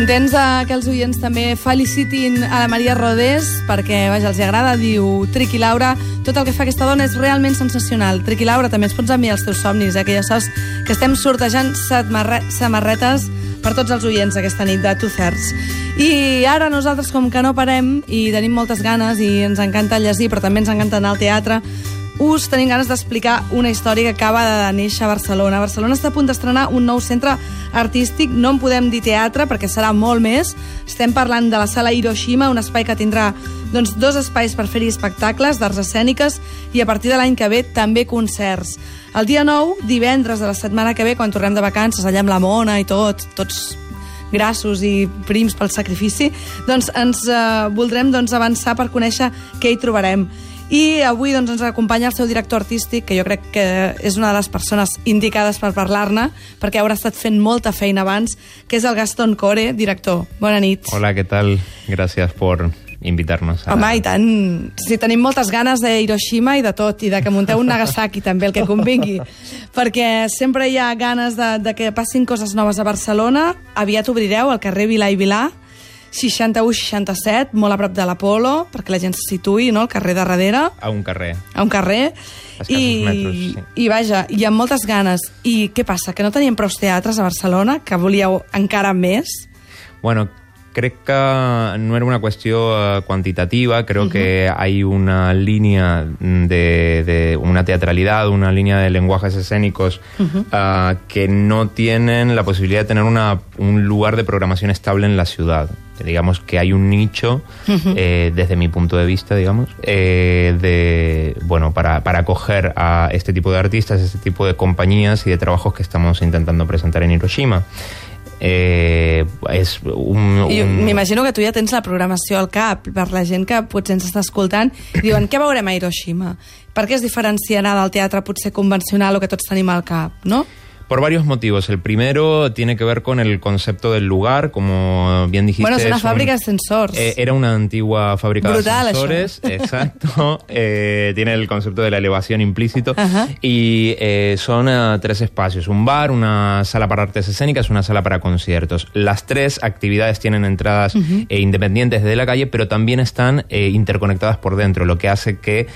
Contents de que els oients també felicitin a la Maria Rodés, perquè, vaja, els agrada, diu Triqui Laura, tot el que fa aquesta dona és realment sensacional. Triqui Laura, també ens pots enviar els teus somnis, eh, que ja saps que estem sortejant samarretes per tots els oients aquesta nit de Two Thirds. I ara nosaltres, com que no parem i tenim moltes ganes i ens encanta llegir, però també ens encanta anar al teatre, us tenim ganes d'explicar una història que acaba de néixer a Barcelona. Barcelona està a punt d'estrenar un nou centre artístic, no en podem dir teatre perquè serà molt més. Estem parlant de la sala Hiroshima, un espai que tindrà doncs, dos espais per fer-hi espectacles d'arts escèniques i a partir de l'any que ve també concerts. El dia 9, divendres de la setmana que ve, quan tornem de vacances, allà amb la mona i tot, tots grassos i prims pel sacrifici, doncs ens eh, voldrem doncs, avançar per conèixer què hi trobarem. I avui doncs, ens acompanya el seu director artístic, que jo crec que és una de les persones indicades per parlar-ne, perquè haurà estat fent molta feina abans, que és el Gaston Core, director. Bona nit. Hola, què tal? Gràcies por invitar-nos. A... Home, i tant. Sí, tenim moltes ganes de Hiroshima i de tot, i de que munteu un Nagasaki també, el que convingui. perquè sempre hi ha ganes de, de que passin coses noves a Barcelona. Aviat obrireu al carrer Vilà i Vilà, 61-67, molt a prop de l'Apolo, perquè la gent se situï, no?, al carrer de darrere. A un carrer. A un carrer. I, metres, sí. I vaja, hi ha moltes ganes. I què passa, que no teníem prou teatres a Barcelona, que volíeu encara més? Bueno, crec que no era una cuestión uh, cuantitativa, creo uh -huh. que hay una línea de, de, una teatralidad, una línea de lenguajes escénicos uh -huh. uh, que no tienen la posibilidad de tener una, un lugar de programación estable en la ciudad. Digamos que hay un nicho, uh -huh. eh, desde mi punto de vista, digamos, eh, de, bueno, para, para acoger a este tipo de artistas, este tipo de compañías y de trabajos que estamos intentando presentar en Hiroshima. eh, és un... un... M'imagino que tu ja tens la programació al cap per la gent que potser ens està escoltant i diuen, què veurem a Hiroshima? Per què es diferenciarà del teatre potser convencional o que tots tenim al cap, no? Por varios motivos. El primero tiene que ver con el concepto del lugar, como bien dijiste. Bueno, es una es fábrica un, de sensores. Eh, era una antigua fábrica Brutal, de sensores. Això. Exacto. eh, tiene el concepto de la elevación implícito. Y eh, son uh, tres espacios: un bar, una sala para artes escénicas, una sala para conciertos. Las tres actividades tienen entradas uh -huh. independientes de la calle, pero también están interconectadas por dentro, lo que hace que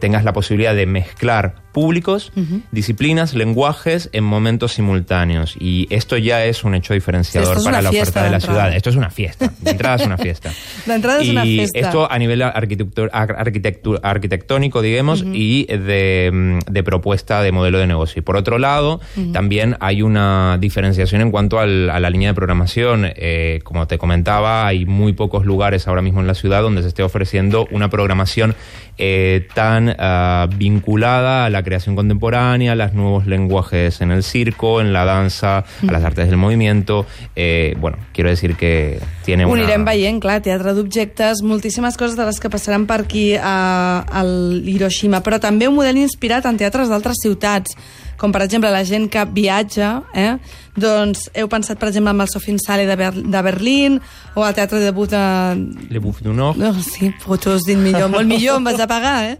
tengas la posibilidad de mezclar públicos, uh -huh. disciplinas, lenguajes en momentos simultáneos. Y esto ya es un hecho diferenciador sí, para la oferta de, la entrada. ciudad. Esto es una fiesta. De entrada es una fiesta. La entrada y es una fiesta. esto a nivel arquitectónico, digamos, uh -huh. y de, de, propuesta de modelo de negocio. Y por otro lado, uh -huh. también hay una diferenciación en cuanto al, a la línea de programación. Eh, como te comentaba, hay muy pocos lugares ahora mismo en la ciudad donde se esté ofreciendo una programación eh, tan uh, vinculada a la creación contemporánea, a los nuevos lenguajes en el circo, en la danza, mm. a las artes del movimiento. Eh, bueno, quiero decir que tiene Ho una... anirem veient, clar, teatre d'objectes, moltíssimes coses de les que passaran per aquí a, al Hiroshima, però també un model inspirat en teatres d'altres ciutats, com per exemple la gent que viatja, eh? doncs heu pensat per exemple amb el Sofinsale de, Ber de Berlín o al Teatre de Buta... Le Bouffe du Nord. No, sí, però tu has dit millor, molt millor em vas a pagar, eh?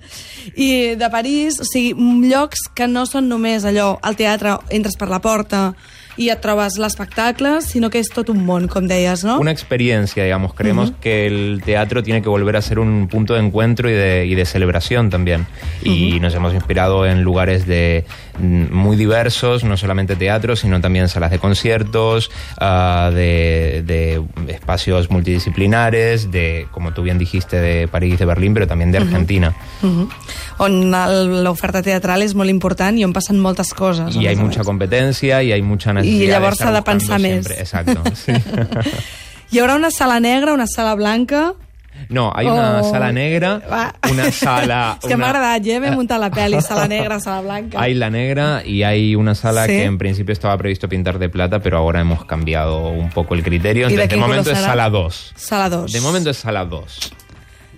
I de París, o sigui, llocs que no són només allò, al teatre, entres per la porta, y et trobes l'espectacle, sino que es todo un món, com deies, ¿no? Una experiencia, digamos. Creemos uh -huh. que el teatro tiene que volver a ser un punto de encuentro y de, y de celebración también. Y uh -huh. nos hemos inspirado en lugares de muy diversos, no solamente teatro, sino también salas de conciertos, uh, de, de, espacios multidisciplinares, de, como tú bien dijiste, de París, de Berlín, pero también de Argentina. Uh -huh. On l'oferta teatral és molt important i on passen moltes coses. Y hay mucha competencia y hay mucha i llavors s'ha de pensar més. Siempre. Exacto, sí. Hi haurà una sala negra, una sala blanca... No, hay una Oh. sala negra, Va. una sala... És que m'ha una- agradat, ja m'he muntat la pel·li, sala negra, sala blanca. Hay la negra y hay una sala Sí. que en principio estaba previsto pintar de plata, pero ahora hemos cambiado un poco el criterio. ¿Y de Entonces, de momento es sala 2. Sala 2. De momento es sala 2.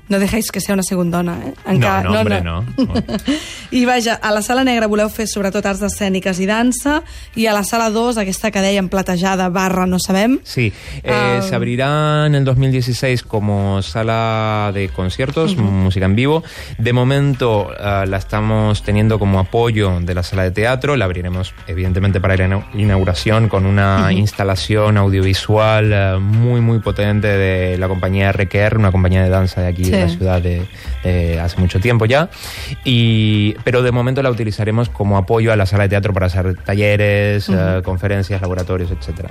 No deixeu que sea una segundona, eh? Encara, no, no, hombre, no. no. I vaja, a la sala negra voleu fer sobretot arts escèniques i dansa, i a la sala 2, aquesta que dèiem platejada barra no sabem... Sí, eh, uh... se abrirá en el 2016 como sala de conciertos, uh -huh. música en vivo. De momento uh, la estamos teniendo como apoyo de la sala de teatro, la abriremos evidentemente para la inauguración con una uh -huh. instalación audiovisual uh, muy muy potente de la compañía RQR, una compañía de danza de aquí sí. De la ciudad de, de, hace mucho tiempo ya. Y, pero de momento la utilizaremos como apoyo a la sala de teatro para hacer talleres, uh -huh. uh, conferències, laboratoris, etc.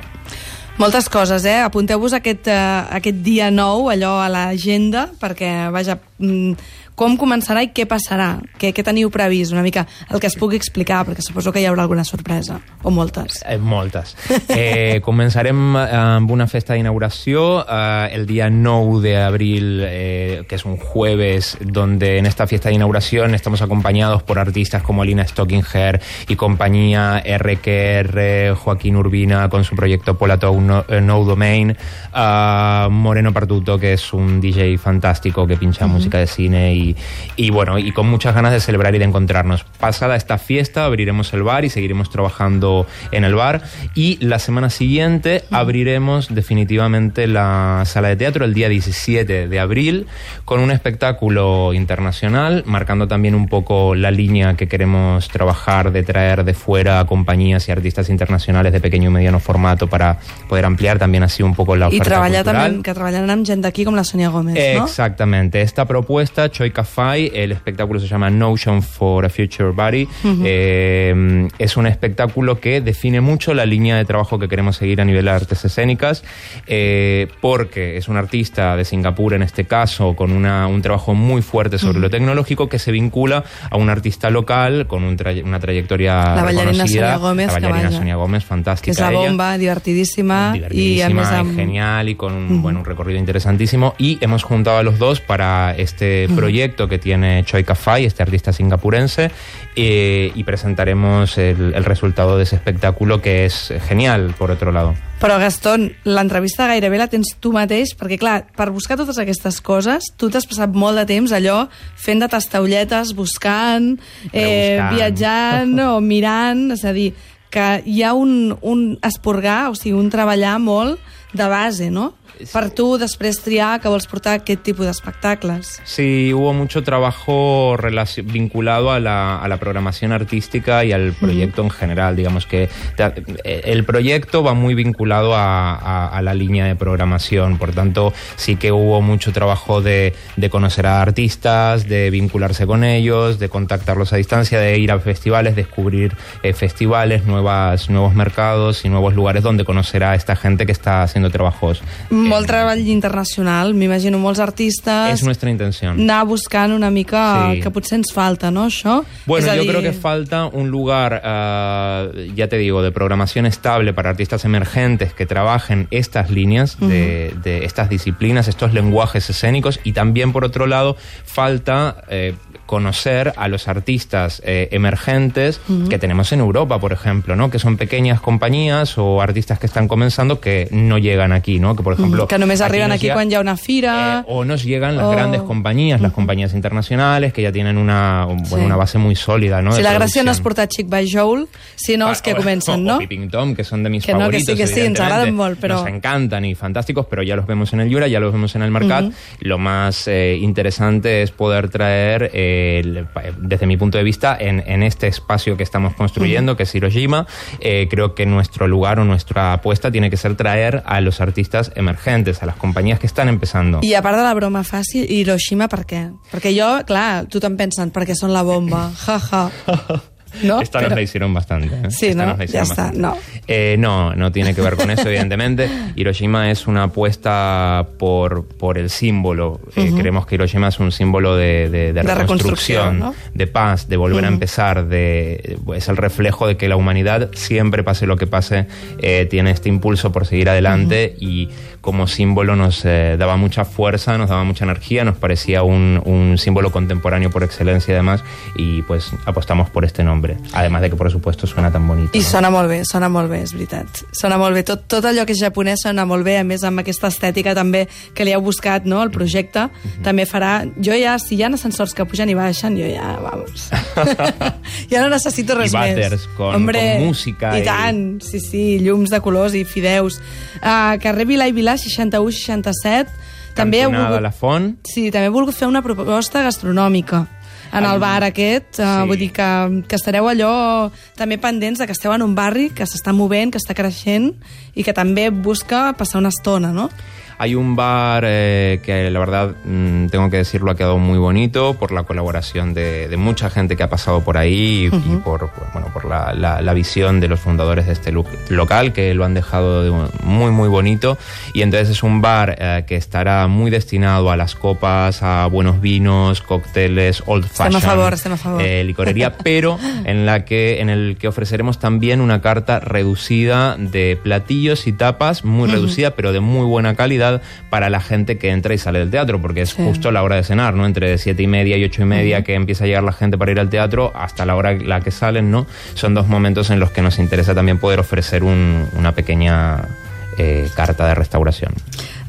Moltes coses, eh? Apunteu-vos aquest, uh, aquest dia nou, allò a l'agenda, perquè, vaja, mm, com començarà i què passarà? Què, què teniu previst? Una mica el que es pugui explicar, perquè suposo que hi haurà alguna sorpresa, o moltes. Eh, moltes. Eh, començarem eh, amb una festa d'inauguració eh, el dia 9 de abril, eh, que es un jueves, donde en esta fiesta de inauguración estamos acompañados por artistas como Lina Stockinger y compañía RQR, Joaquín Urbina con su proyecto Polato no, eh, no Domain, uh, Moreno Partuto, que es un DJ fantástico que pincha uh -huh. música de cine y y, bueno, y con muchas ganas de celebrar y de encontrarnos. Pasada esta fiesta abriremos el bar y seguiremos trabajando en el bar y la semana siguiente abriremos definitivamente la sala de teatro el día 17 de abril con un espectáculo internacional marcando también un poco la línea que queremos trabajar de traer de fuera compañías y artistas internacionales de pequeño y mediano formato para poder ampliar también así un poco la oferta I treballar cultural. també, que treballaran amb gent d'aquí com la Sonia Gómez, ¿no? Exactamente. Esta propuesta, Choi Cafai, el espectáculo se llama Notion for a Future Body. Uh -huh. eh, es un espectáculo que define mucho la línea de trabajo que queremos seguir a nivel de artes escénicas, eh, porque es un artista de Singapur en este caso, con una, un trabajo muy fuerte sobre uh -huh. lo tecnológico que se vincula a un artista local con un tray una trayectoria la bailarina Sonia Gómez, la bailarina Sonia Gómez, fantástica. Que es la bomba, ella, divertidísima, divertidísima y, genial y con un, uh -huh. bueno, un recorrido interesantísimo. Y hemos juntado a los dos para este proyecto proyecto que tiene Choi Ka-fai, este artista singapurense, eh, y presentaremos el, el resultado de ese espectáculo que és genial, por otro lado. Però, Gastón, l'entrevista gairebé la tens tu mateix, perquè, clar, per buscar totes aquestes coses, tu t'has passat molt de temps allò fent de tastaulletes, buscant, eh, viatjant o mirant, és a dir, que hi ha un, un esporgar, o sigui, un treballar molt de base, no? per tu després triar que vols portar aquest tipus d'espectacles. Sí, hubo mucho trabajo vinculado a la, a la, programación artística y al proyecto uh -huh. en general. Digamos que el proyecto va muy vinculado a, a, a, la línea de programación, por tanto sí que hubo mucho trabajo de, de, conocer a artistas, de vincularse con ellos, de contactarlos a distancia, de ir a festivales, descubrir eh, festivales, nuevas, nuevos mercados y nuevos lugares donde conocer a esta gente que está haciendo trabajos. Molt treball internacional, m'imagino molts artistes... És nuestra intenció. Anar buscant una mica sí. que potser ens falta, ¿no, això? Bueno, yo dir... creo que falta un lugar, uh, ya te digo, de programación estable para artistas emergentes que trabajen estas líneas uh -huh. de, de, estas disciplinas, estos lenguajes escénicos, y también, por otro lado, falta... Eh, conocer a los artistas eh, emergentes uh -huh. que tenemos en Europa, por ejemplo, ¿no? Que son pequeñas compañías o artistas que están comenzando que no llegan aquí, ¿no? Que, por ejemplo... Uh -huh. Que només aquí arriben aquí llega, quan hi ha una fira... Eh, o nos llegan las oh. grandes compañías, las compañías internacionales, que ya tienen una, bueno, sí. una base muy sólida, ¿no? Si la gràcia no és portar Chic by Joel, sinó els que comencen, ¿no? O Peeping Tom, que son de mis que favoritos, no, que sí, que sí, ens agraden molt, però... Nos encantan y fantásticos, pero ya los vemos en el Jura, ya los vemos en el Mercat. Uh -huh. Lo más eh, interesante es poder traer el desde mi punto de vista, en, en este espacio que estamos construyendo, -huh. que es Hiroshima, eh, creo que nuestro lugar o nuestra apuesta tiene que ser traer a los artistas emergentes, a las compañías que están empezando. I a part de la broma fàcil, Hiroshima per què? Perquè jo, clar, tothom pensa perquè són la bomba, jaja. Ja. ¿No? Esta Pero... nos la hicieron bastante. ¿eh? Sí, Esta ¿no? ya está, no. Eh, no, no tiene que ver con eso, evidentemente. Hiroshima es una apuesta por, por el símbolo. Uh -huh. eh, creemos que Hiroshima es un símbolo de, de, de, de reconstrucción, ¿no? de paz, de volver uh -huh. a empezar. De, es el reflejo de que la humanidad, siempre pase lo que pase, tiene este impulso por seguir adelante uh -huh. y como símbolo nos daba mucha fuerza, nos daba mucha energía, nos parecía un, un símbolo contemporáneo por excelencia además y pues apostamos por este nombre. Hambre. Además de que, por supuesto, suena tan bonito. I ¿no? sona molt bé, sona molt bé, és veritat. Sona molt bé. Tot, tot allò que és japonès sona molt bé, a més amb aquesta estètica també que li heu buscat, no?, el projecte, també farà... Jo ja, si hi ha ascensors que pugen i baixen, jo ja, vamos. ja no necessito res I més. vàters con- con música I, i- tant, sí, sí, llums de colors i fideus. Uh, carrer Vilà i Vilà, 61-67. També heu volgut... La Font. Sí, també he volgut fer una proposta gastronòmica en el bar aquest, uh, Sí. vull dir que, que estareu allò també pendents de que esteu en un barri que s'està movent, que està creixent i que també busca passar una estona, no? Hay un bar eh, que la verdad mm, tengo que decirlo ha quedado muy bonito por la colaboración de, de mucha gente que ha pasado por ahí y, y por bueno por la, la- la visión de los fundadores de este local que lo han dejado de un- muy muy bonito. Y entonces es un bar eh, que estará muy destinado a las copas a buenos vinos cócteles old fashion favor, favor. eh, licorería pero en la que en el que ofreceremos también una carta reducida de platillos y tapas muy reducida pero de muy buena calidad para la gente que entra y sale del teatro porque es Sí. justo la hora de cenar no entre siete y media y ocho y media que empieza a llegar la gente para ir al teatro hasta la hora la que salen no son dos momentos en los que nos interesa también poder ofrecer un- una pequeña eh, carta de restauración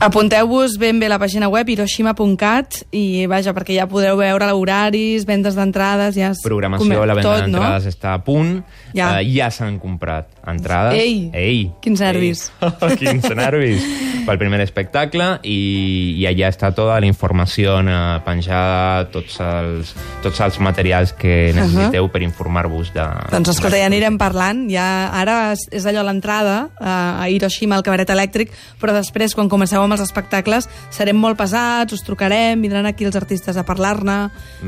Apunteu-vos ben bé la pàgina web hiroshima.cat i vaja, perquè ja podreu veure horaris, vendes d'entrades, ja... es programació, come- la venda tot, no? d'entrades està a punt, Ja. ja, ja s'han comprat entrades. Ei, Ei! quins nervis. Ei. quins nervis! Pel primer espectacle i, i allà està tota la informació penjada, tots els, tots els materials que necessiteu per informar-vos de... Doncs escolta, ja anirem parlant. Ja, ara és, és allò l'entrada eh, a Hiroshima, al cabaret elèctric, però després, quan comenceu amb els espectacles, serem molt pesats, us trucarem, vindran aquí els artistes a parlar-ne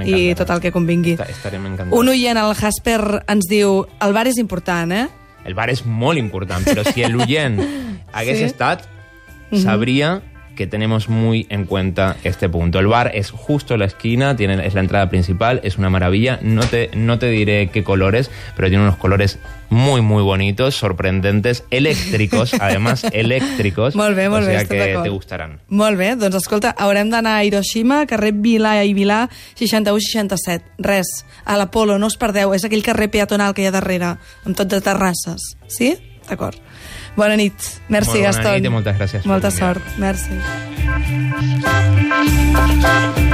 i tot el que convingui. Esta- Estarem encantats. Un oient, el Jasper, ens diu el bar és important, eh? El bar és molt important, però si el oient hagués Sí. estat, sabría que tenemos muy en cuenta este punto. El bar es justo a la esquina, tiene, es la entrada principal, es una maravilla. No te, no te diré qué colores, pero tiene unos colores muy, muy bonitos, sorprendentes, eléctricos, además eléctricos. Molt bé, molt o bé, sea estic que te gustarán. Molt bé, doncs escolta, haurem d'anar a Hiroshima, carrer Vilà i Vilà, 61-67. Res, a l'Apolo, no us perdeu, és aquell carrer peatonal que hi ha darrere, amb tot de terrasses. Sí? D'acord. Bona nit. Merci, Molt bona Gaston. Bona nit i moltes gràcies. Molta sort. Merci. Thank you.